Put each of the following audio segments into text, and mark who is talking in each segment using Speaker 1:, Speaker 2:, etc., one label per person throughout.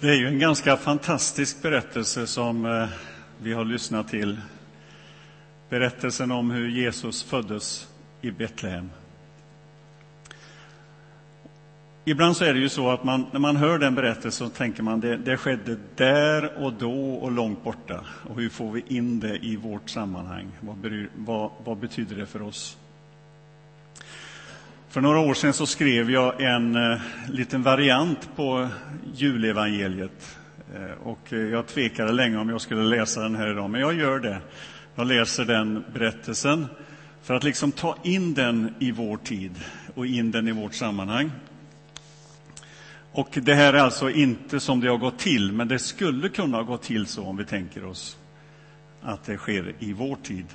Speaker 1: Det är ju en ganska fantastisk berättelse som eh, vi har lyssnat till. Berättelsen om hur Jesus föddes i Betlehem. Ibland så är det ju så att man, när man hör den berättelsen så tänker man det, det skedde där och då och långt borta. Och hur får vi in det i vårt sammanhang? Vad, bryr, vad, vad betyder det för oss? För några år sedan så skrev jag en eh, liten variant på julevangeliet. Eh, och eh, jag tvekade länge om jag skulle läsa den här idag, men jag gör det. Jag läser den berättelsen för att liksom ta in den i vår tid och in den i vårt sammanhang. Och det här är alltså inte som det har gått till, men det skulle kunna ha gått till så om vi tänker oss att det sker i vår tid.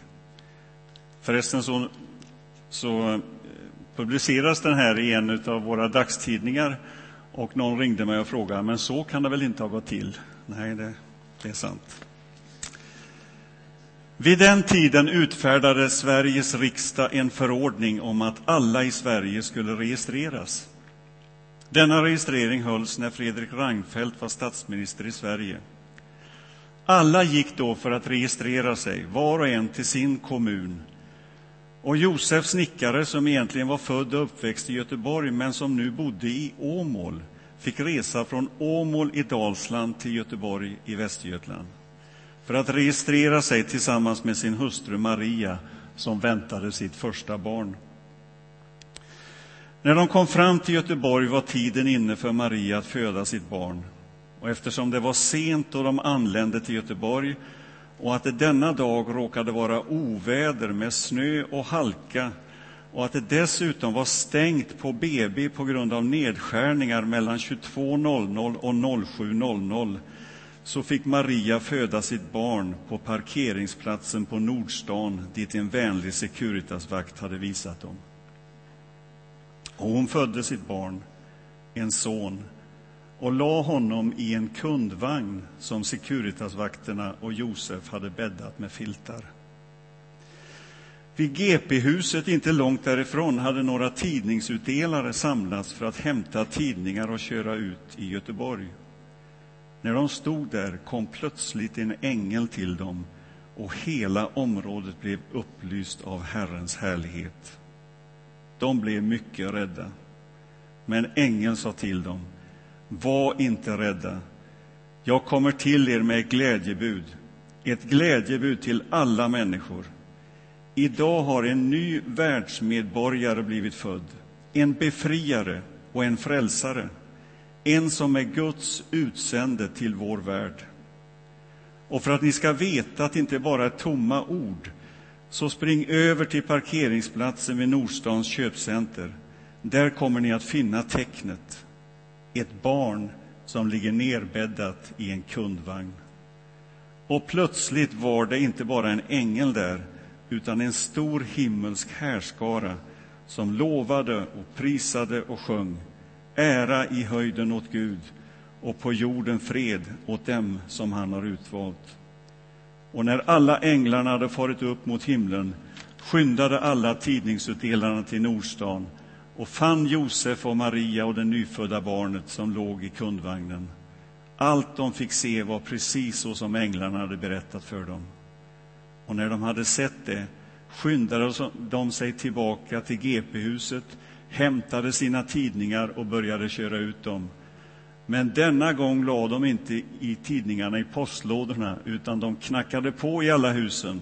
Speaker 1: Förresten så, så publiceras den här i en av våra dagstidningar och någon ringde mig och frågade, men så kan det väl inte ha gått till? Nej, det, det är sant. Vid den tiden utfärdade Sveriges riksdag en förordning om att alla i Sverige skulle registreras. Denna registrering hölls när Fredrik Reinfeldt var statsminister i Sverige. Alla gick då för att registrera sig, var och en till sin kommun. Och Josef snickare, som egentligen var född och uppväxt i Göteborg men som nu bodde i Åmål, fick resa från Åmål i Dalsland till Göteborg i Västergötland för att registrera sig tillsammans med sin hustru Maria som väntade sitt första barn. När de kom fram till Göteborg var tiden inne för Maria att föda sitt barn. Och eftersom det var sent då de anlände till Göteborg och att det denna dag råkade vara oväder med snö och halka och att det dessutom var stängt på BB på grund av nedskärningar mellan 22.00 och 07.00 så fick Maria föda sitt barn på parkeringsplatsen på Nordstan dit en vänlig Securitasvakt hade visat dem. Och hon födde sitt barn, en son, och la honom i en kundvagn som Securitasvakterna och Josef hade bäddat med filtar. Vid GP-huset inte långt därifrån hade några tidningsutdelare samlats för att hämta tidningar och köra ut i Göteborg. När de stod där kom plötsligt en ängel till dem och hela området blev upplyst av Herrens härlighet. De blev mycket rädda. Men ängeln sa till dem, var inte rädda. Jag kommer till er med ett glädjebud, ett glädjebud till alla människor. Idag har en ny världsmedborgare blivit född, en befriare och en frälsare, en som är Guds utsände till vår värld. Och för att ni ska veta att det inte bara är tomma ord så spring över till parkeringsplatsen vid Nordstans köpcenter. Där kommer ni att finna tecknet. Ett barn som ligger nerbäddat i en kundvagn. Och plötsligt var det inte bara en ängel där, utan en stor himmelsk härskara som lovade och prisade och sjöng. Ära i höjden åt Gud och på jorden fred åt dem som han har utvalt. Och när alla änglarna hade farit upp mot himlen skyndade alla tidningsutdelarna till Nordstan och fann Josef och Maria och det nyfödda barnet som låg i kundvagnen. Allt de fick se var precis så som änglarna hade berättat för dem. Och när de hade sett det skyndade de sig tillbaka till GP-huset, hämtade sina tidningar och började köra ut dem. Men denna gång lade de inte i tidningarna i postlådorna, utan de knackade på i alla husen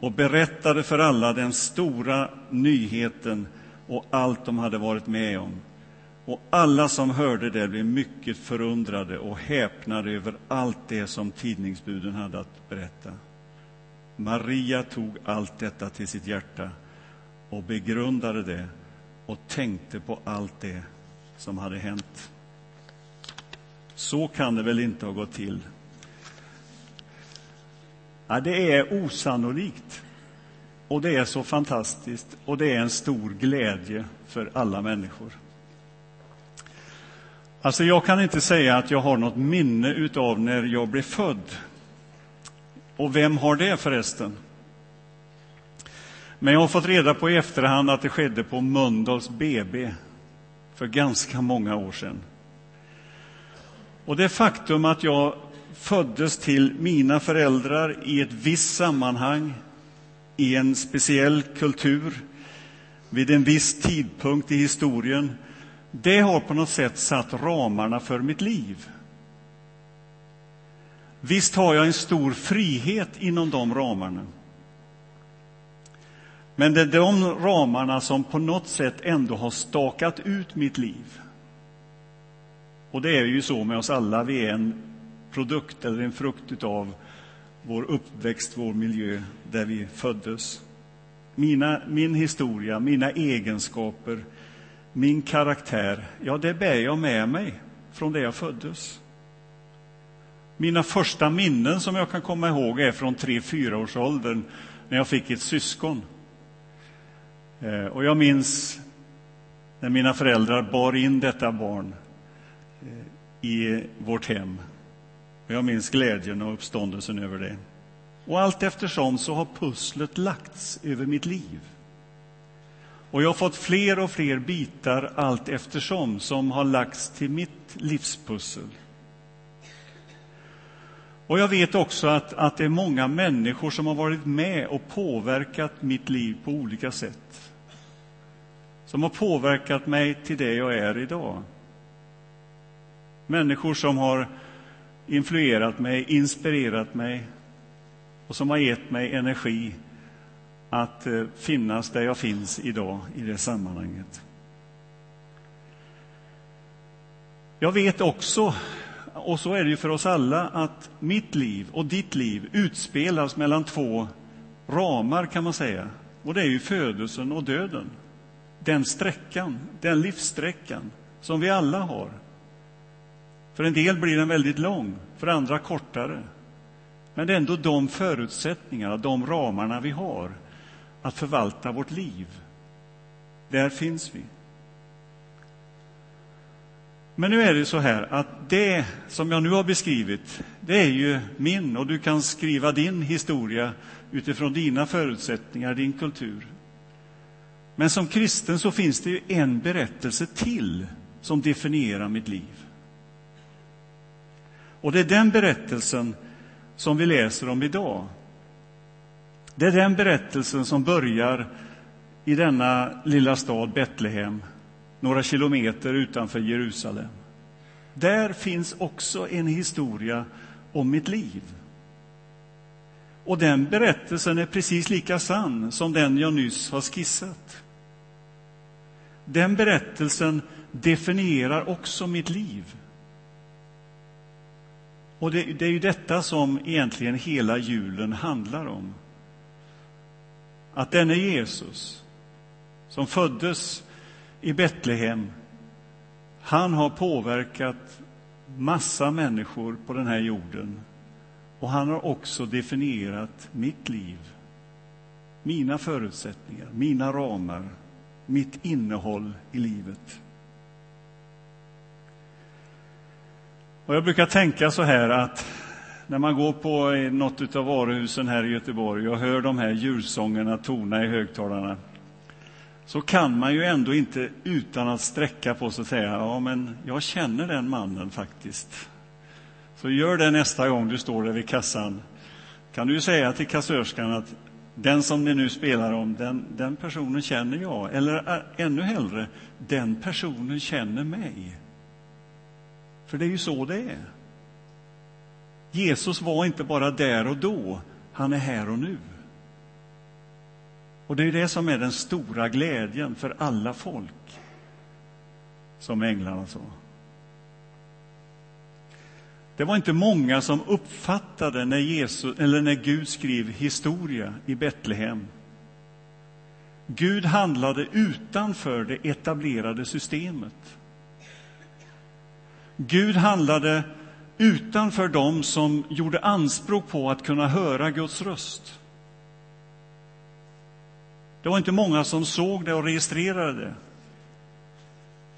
Speaker 1: och berättade för alla den stora nyheten och allt de hade varit med om. Och alla som hörde det blev mycket förundrade och häpnade över allt det som tidningsbuden hade att berätta. Maria tog allt detta till sitt hjärta och begrundade det och tänkte på allt det som hade hänt. Så kan det väl inte ha gått till? Ja, det är osannolikt. Och det är så fantastiskt och det är en stor glädje för alla människor. Alltså, jag kan inte säga att jag har något minne av när jag blev född. Och vem har det förresten? Men jag har fått reda på i efterhand att det skedde på Mölndals BB för ganska många år sedan. Och det faktum att jag föddes till mina föräldrar i ett visst sammanhang, i en speciell kultur, vid en viss tidpunkt i historien, det har på något sätt satt ramarna för mitt liv. Visst har jag en stor frihet inom de ramarna. Men det är de ramarna som på något sätt ändå har stakat ut mitt liv. Och det är ju så med oss alla, vi är en produkt eller en frukt utav vår uppväxt, vår miljö, där vi föddes. Mina, min historia, mina egenskaper, min karaktär, ja, det bär jag med mig från det jag föddes. Mina första minnen som jag kan komma ihåg är från tre fyra års åldern när jag fick ett syskon. Eh, och jag minns när mina föräldrar bar in detta barn eh, i vårt hem. Och jag minns glädjen och uppståndelsen över det. Och allt eftersom så har pusslet lagts över mitt liv. Och jag har fått fler och fler bitar allt eftersom som har lagts till mitt livspussel. Och jag vet också att, att det är många människor som har varit med och påverkat mitt liv på olika sätt. Som har påverkat mig till det jag är idag. Människor som har influerat mig, inspirerat mig och som har gett mig energi att eh, finnas där jag finns idag i det sammanhanget. Jag vet också och så är det ju för oss alla, att mitt liv och ditt liv utspelas mellan två ramar, kan man säga. Och det är ju födelsen och döden. Den sträckan, den livssträckan, som vi alla har. För en del blir den väldigt lång, för andra kortare. Men det är ändå de förutsättningarna, de ramarna vi har att förvalta vårt liv. Där finns vi. Men nu är det så här att det som jag nu har beskrivit, det är ju min och du kan skriva din historia utifrån dina förutsättningar, din kultur. Men som kristen så finns det ju en berättelse till som definierar mitt liv. Och det är den berättelsen som vi läser om idag. Det är den berättelsen som börjar i denna lilla stad Betlehem några kilometer utanför Jerusalem. Där finns också en historia om mitt liv. Och den berättelsen är precis lika sann som den jag nyss har skissat. Den berättelsen definierar också mitt liv. Och det, det, är ju detta som egentligen hela julen handlar om. Att denne Jesus, som föddes i Betlehem, han har påverkat massa människor på den här jorden. Och han har också definierat mitt liv, mina förutsättningar, mina ramar, mitt innehåll i livet. Och jag brukar tänka så här att när man går på något av varuhusen här i Göteborg och hör de här julsångerna tona i högtalarna så kan man ju ändå inte utan att sträcka på sig säga ja, men jag känner den mannen faktiskt. Så gör det nästa gång du står där vid kassan. Kan du säga till kassörskan att den som ni nu spelar om, den, den personen känner jag. Eller äh, ännu hellre, den personen känner mig. För det är ju så det är. Jesus var inte bara där och då, han är här och nu. Och det är det som är den stora glädjen för alla folk, som änglarna sa. Det var inte många som uppfattade när, Jesus, eller när Gud skrev historia i Betlehem. Gud handlade utanför det etablerade systemet. Gud handlade utanför dem som gjorde anspråk på att kunna höra Guds röst. Det var inte många som såg det och registrerade det.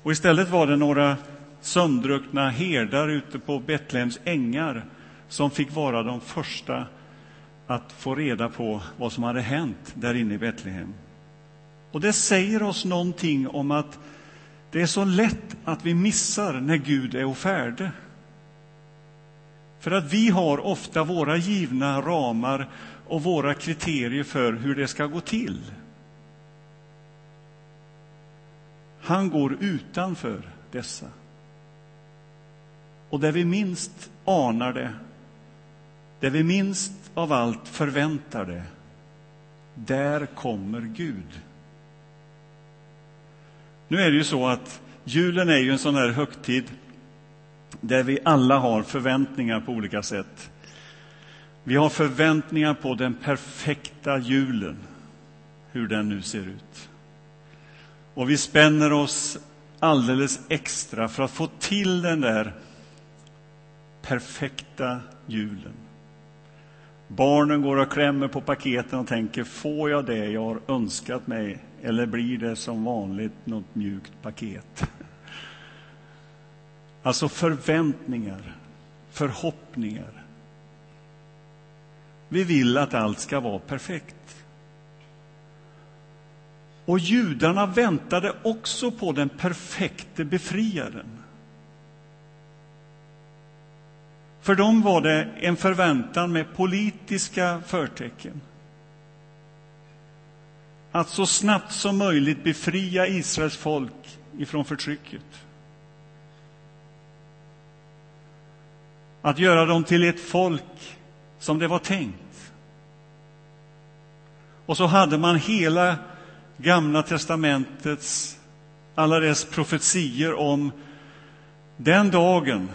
Speaker 1: Och istället var det några sömndruckna herdar ute på Betlehems ängar som fick vara de första att få reda på vad som hade hänt där inne i Betlehem. Och det säger oss någonting om att det är så lätt att vi missar när Gud är färdig. För att vi har ofta våra givna ramar och våra kriterier för hur det ska gå till. Han går utanför dessa. Och där vi minst anar det, där vi minst av allt förväntar det, där kommer Gud. Nu är det ju så att julen är ju en sån här högtid där vi alla har förväntningar på olika sätt. Vi har förväntningar på den perfekta julen, hur den nu ser ut. Och vi spänner oss alldeles extra för att få till den där perfekta julen. Barnen går och klämmer på paketen och tänker, får jag det jag har önskat mig eller blir det som vanligt något mjukt paket? Alltså förväntningar, förhoppningar. Vi vill att allt ska vara perfekt. Och judarna väntade också på den perfekte befriaren. För dem var det en förväntan med politiska förtecken. Att så snabbt som möjligt befria Israels folk ifrån förtrycket. Att göra dem till ett folk som det var tänkt. Och så hade man hela Gamla testamentets alla dess profetier om den dagen.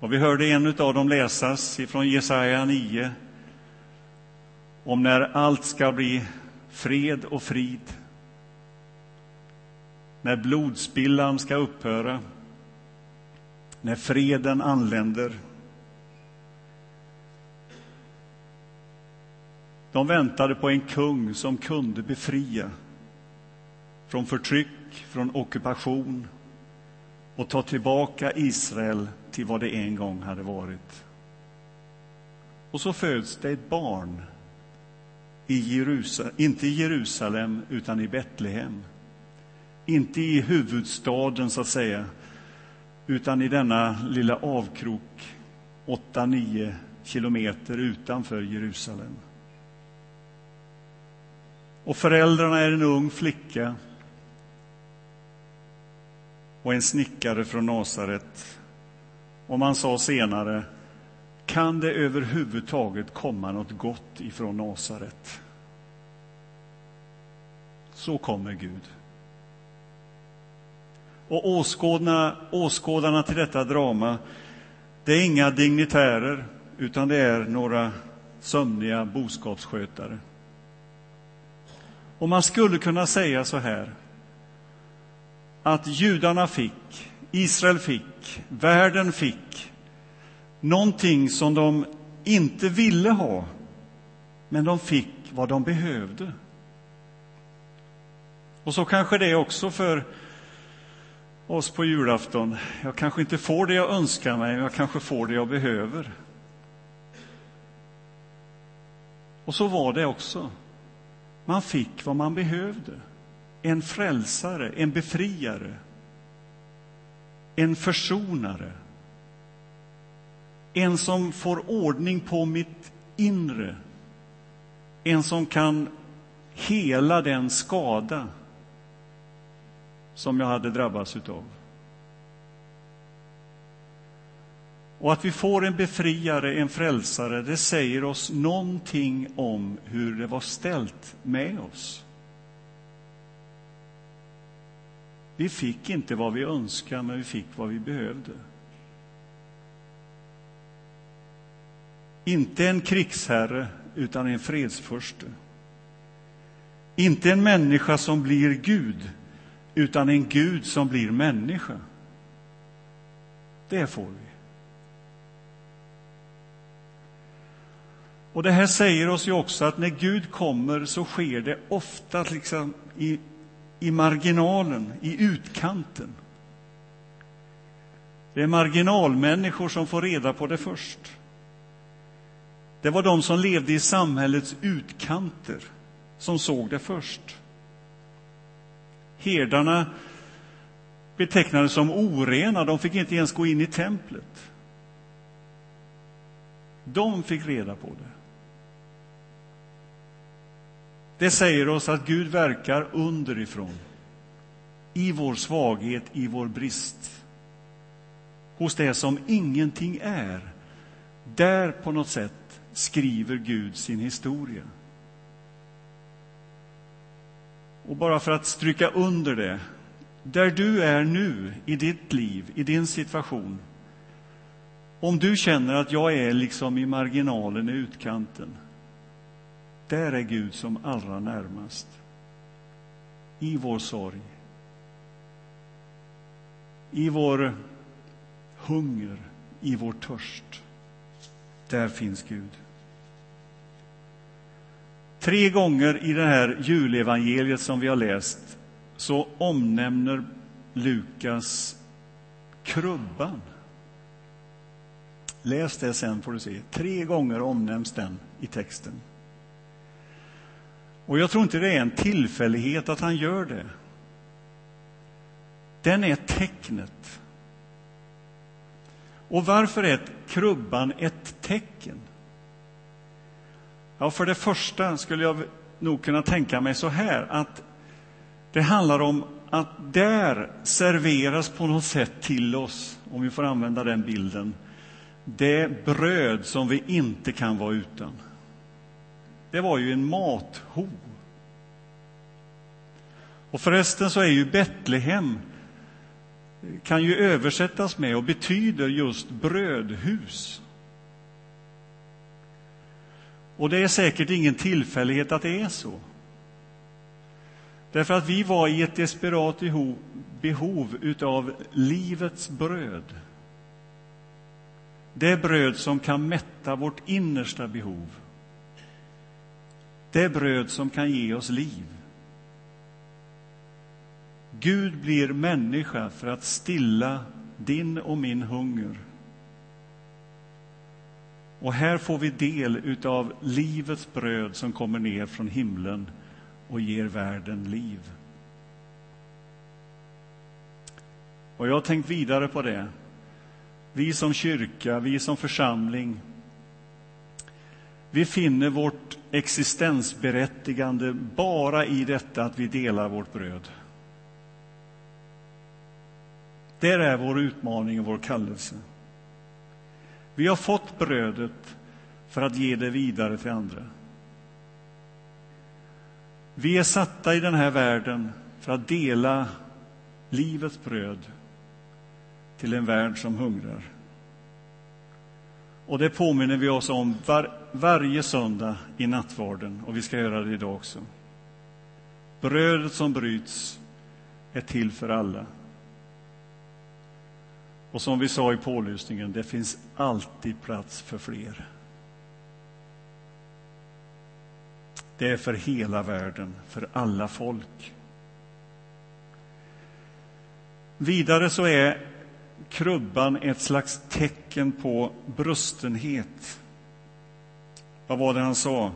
Speaker 1: Och vi hörde en av dem läsas från Jesaja 9 om när allt ska bli fred och frid. När blodspillan ska upphöra. När freden anländer. De väntade på en kung som kunde befria från förtryck, från ockupation och ta tillbaka Israel till vad det en gång hade varit. Och så föds det ett barn, i Jerusalem, inte i Jerusalem, utan i Betlehem. Inte i huvudstaden, så att säga, utan i denna lilla avkrok, åtta, nio kilometer utanför Jerusalem. Och föräldrarna är en ung flicka och en snickare från Nasaret. Och man sa senare, kan det överhuvudtaget komma något gott ifrån Nasaret? Så kommer Gud. Och åskådarna, åskådarna till detta drama, det är inga dignitärer, utan det är några sömniga boskapsskötare. Och man skulle kunna säga så här, att judarna fick, Israel fick, världen fick någonting som de inte ville ha, men de fick vad de behövde. Och så kanske det är också för oss på julafton. Jag kanske inte får det jag önskar mig, men jag kanske får det jag behöver. Och så var det också. Man fick vad man behövde. En frälsare, en befriare, en försonare. En som får ordning på mitt inre. En som kan hela den skada som jag hade drabbats utav. Och att vi får en befriare, en frälsare, det säger oss någonting om hur det var ställt med oss. Vi fick inte vad vi önskade, men vi fick vad vi behövde. Inte en krigsherre, utan en fredsförste. Inte en människa som blir Gud, utan en Gud som blir människa. Det får vi. Och Det här säger oss ju också att när Gud kommer så sker det ofta liksom i, i marginalen, i utkanten. Det är marginalmänniskor som får reda på det först. Det var de som levde i samhällets utkanter som såg det först. Herdarna betecknades som orena, de fick inte ens gå in i templet. De fick reda på det. Det säger oss att Gud verkar underifrån, i vår svaghet, i vår brist. Hos det som ingenting är. Där på något sätt skriver Gud sin historia. Och bara för att stryka under det, där du är nu i ditt liv, i din situation. Om du känner att jag är liksom i marginalen, i utkanten. Där är Gud som allra närmast. I vår sorg. I vår hunger, i vår törst. Där finns Gud. Tre gånger i det här julevangeliet som vi har läst så omnämner Lukas krubban. Läs det sen får du se. Tre gånger omnämns den i texten. Och jag tror inte det är en tillfällighet att han gör det. Den är tecknet. Och varför är krubban ett tecken? Ja, för det första skulle jag nog kunna tänka mig så här att det handlar om att där serveras på något sätt till oss, om vi får använda den bilden, det bröd som vi inte kan vara utan. Det var ju en matho. Och förresten så är ju Betlehem kan ju översättas med och betyder just brödhus. Och det är säkert ingen tillfällighet att det är så. Därför att vi var i ett desperat behov utav livets bröd. Det bröd som kan mätta vårt innersta behov. Det bröd som kan ge oss liv. Gud blir människa för att stilla din och min hunger. Och här får vi del av livets bröd som kommer ner från himlen och ger världen liv. Och jag har tänkt vidare på det. Vi som kyrka, vi som församling, vi finner vårt existensberättigande bara i detta att vi delar vårt bröd. Där är vår utmaning och vår kallelse. Vi har fått brödet för att ge det vidare till andra. Vi är satta i den här världen för att dela livets bröd till en värld som hungrar. Och det påminner vi oss om var, varje söndag i nattvarden, och vi ska göra det idag också. Brödet som bryts är till för alla. Och som vi sa i pålysningen, det finns alltid plats för fler. Det är för hela världen, för alla folk. Vidare så är krubban ett slags tecken på brustenhet. Vad var det han sa?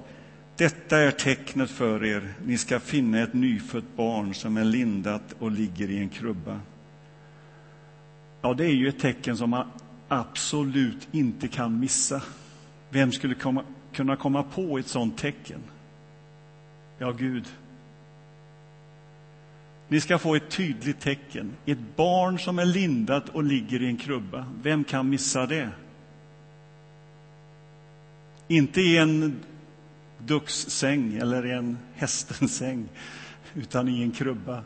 Speaker 1: Detta är tecknet för er. Ni ska finna ett nyfött barn som är lindat och ligger i en krubba. Ja, det är ju ett tecken som man absolut inte kan missa. Vem skulle komma, kunna komma på ett sånt tecken? Ja, Gud. Ni ska få ett tydligt tecken. Ett barn som är lindat och ligger i en krubba. Vem kan missa det? Inte i en duckssäng eller i en hästens säng, utan i en krubba.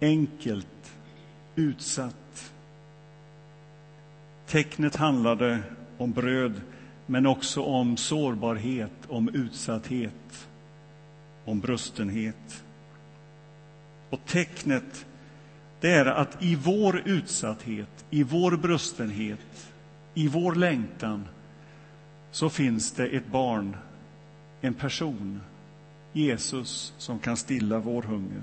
Speaker 1: Enkelt, utsatt. Tecknet handlade om bröd men också om sårbarhet, om utsatthet, om brustenhet. Och tecknet, det är att i vår utsatthet, i vår brustenhet, i vår längtan, så finns det ett barn, en person, Jesus, som kan stilla vår hunger.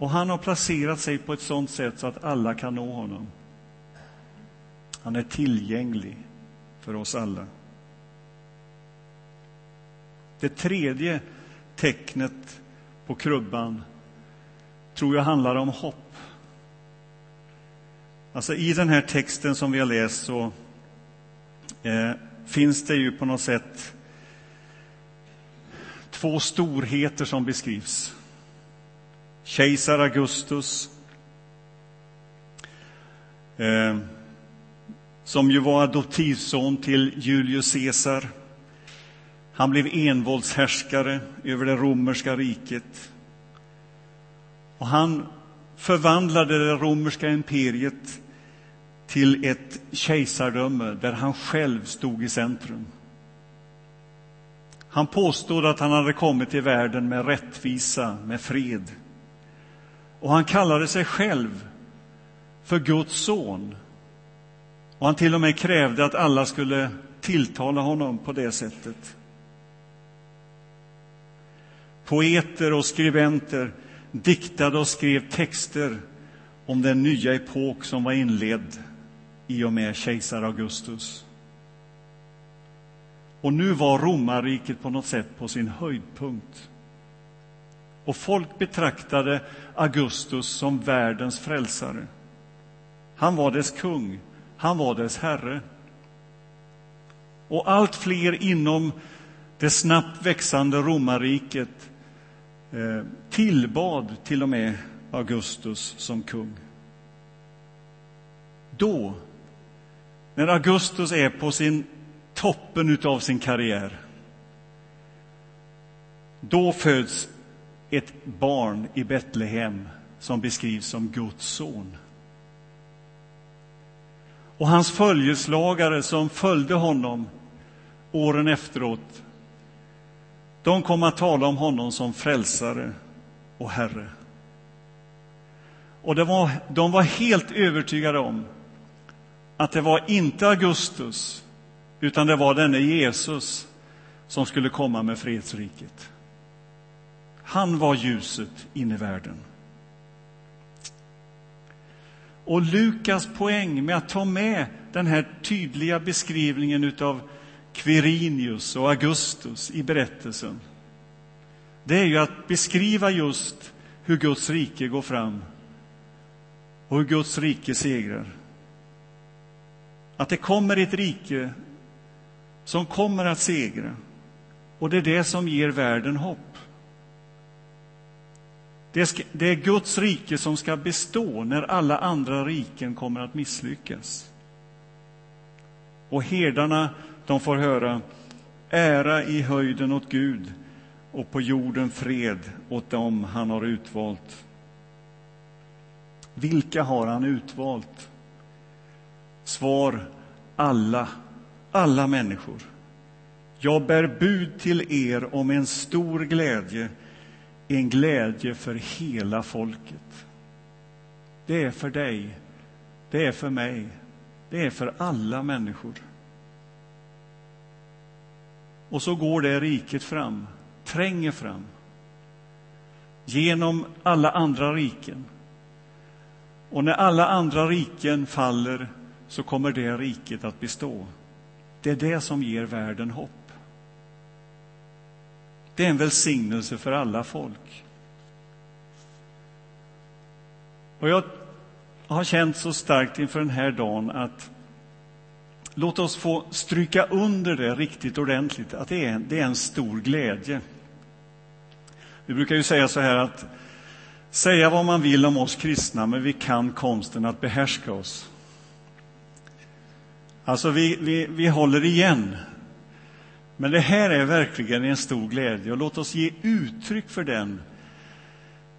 Speaker 1: Och han har placerat sig på ett sådant sätt så att alla kan nå honom. Han är tillgänglig för oss alla. Det tredje tecknet på krubban tror jag handlar om hopp. Alltså I den här texten som vi har läst så eh, finns det ju på något sätt två storheter som beskrivs. Kejsar Augustus, eh, som ju var adoptivson till Julius Caesar. Han blev envåldshärskare över det romerska riket. Och han förvandlade det romerska imperiet till ett kejsardöme där han själv stod i centrum. Han påstod att han hade kommit till världen med rättvisa, med fred. Och han kallade sig själv för Guds son. Och han till och med krävde att alla skulle tilltala honom på det sättet. Poeter och skribenter diktade och skrev texter om den nya epok som var inledd i och med kejsar Augustus. Och nu var romarriket på något sätt på sin höjdpunkt. Och folk betraktade Augustus som världens frälsare. Han var dess kung, han var dess herre. Och allt fler inom det snabbt växande romarriket eh, tillbad till och med Augustus som kung. Då, när Augustus är på sin toppen av sin karriär, då föds ett barn i Betlehem som beskrivs som Guds son. Och hans följeslagare som följde honom åren efteråt, de kom att tala om honom som frälsare och Herre. Och var, de var helt övertygade om att det var inte Augustus, utan det var denne Jesus som skulle komma med fredsriket. Han var ljuset in i världen. Och Lukas poäng med att ta med den här tydliga beskrivningen av Quirinius och Augustus i berättelsen, det är ju att beskriva just hur Guds rike går fram och hur Guds rike segrar. Att det kommer ett rike som kommer att segra. Och det är det som ger världen hopp. Det är Guds rike som ska bestå när alla andra riken kommer att misslyckas. Och herdarna, de får höra ära i höjden åt Gud och på jorden fred åt dem han har utvalt. Vilka har han utvalt? Svar alla, alla människor. Jag bär bud till er om en stor glädje, en glädje för hela folket. Det är för dig, det är för mig, det är för alla människor. Och så går det riket fram, tränger fram genom alla andra riken. Och när alla andra riken faller så kommer det riket att bestå. Det är det som ger världen hopp. Det är en välsignelse för alla folk. Och jag har känt så starkt inför den här dagen att låt oss få stryka under det riktigt ordentligt, att det är, det är en stor glädje. Vi brukar ju säga så här att säga vad man vill om oss kristna, men vi kan konsten att behärska oss. Alltså, vi, vi, vi håller igen. Men det här är verkligen en stor glädje och låt oss ge uttryck för den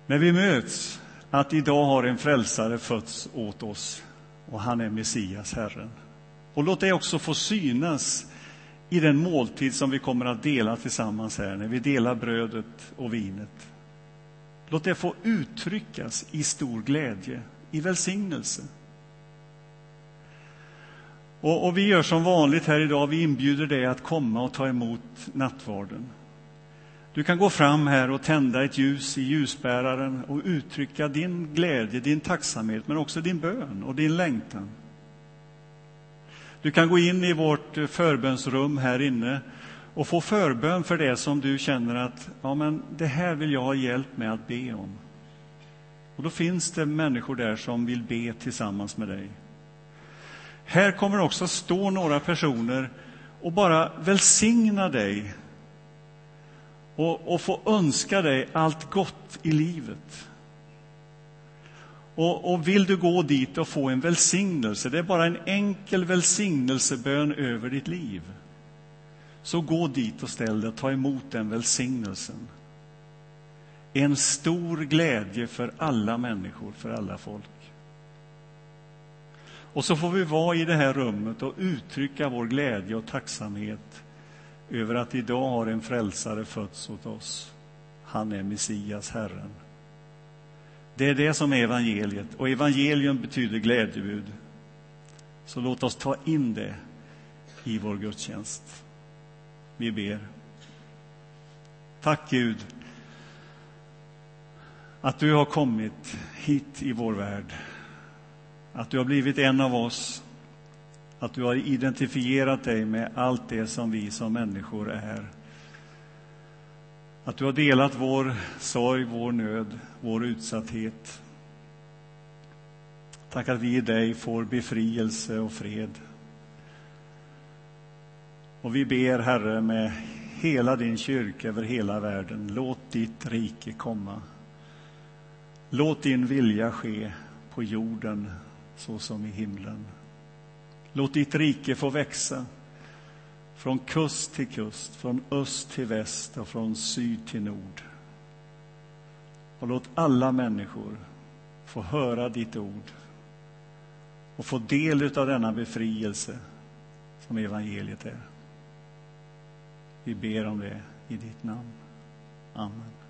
Speaker 1: när vi möts, att idag har en frälsare fötts åt oss och han är Messias, Herren. Och låt det också få synas i den måltid som vi kommer att dela tillsammans här, när vi delar brödet och vinet. Låt det få uttryckas i stor glädje, i välsignelse. Och, och, vi gör som vanligt här idag, vi inbjuder dig att komma och ta emot nattvarden. Du kan gå fram här och tända ett ljus i ljusbäraren och uttrycka din glädje, din tacksamhet, men också din bön och din längtan. Du kan gå in i vårt förbönsrum här inne och få förbön för det som du känner att ja, men det här vill jag ha hjälp med att be om. Och då finns det människor där som vill be tillsammans med dig. Här kommer också stå några personer och bara välsigna dig och, och få önska dig allt gott i livet. Och, och, vill du gå dit och få en välsignelse, det är bara en enkel välsignelsebön över ditt liv. Så gå dit och ställ dig och ta emot den välsignelsen. En stor glädje för alla människor, för alla folk. Och så får vi vara i det här rummet och uttrycka vår glädje och tacksamhet över att idag har en frälsare fötts åt oss. Han är Messias, Herren. Det är det som är evangeliet, och evangelium betyder glädjebud. Så låt oss ta in det i vår gudstjänst. Vi ber. Tack, Gud, att du har kommit hit i vår värld. Att du har blivit en av oss. Att du har identifierat dig med allt det som vi som människor är. Att du har delat vår sorg, vår nöd, vår utsatthet. Tack att vi i dig får befrielse och fred. Och vi ber, Herre, med hela din kyrka över hela världen, låt ditt rike komma. Låt din vilja ske på jorden så som i himlen. Låt ditt rike få växa från kust till kust, från öst till väst och från syd till nord. Och låt alla människor få höra ditt ord och få del av denna befrielse som evangeliet är. Vi ber om det i ditt namn. Amen.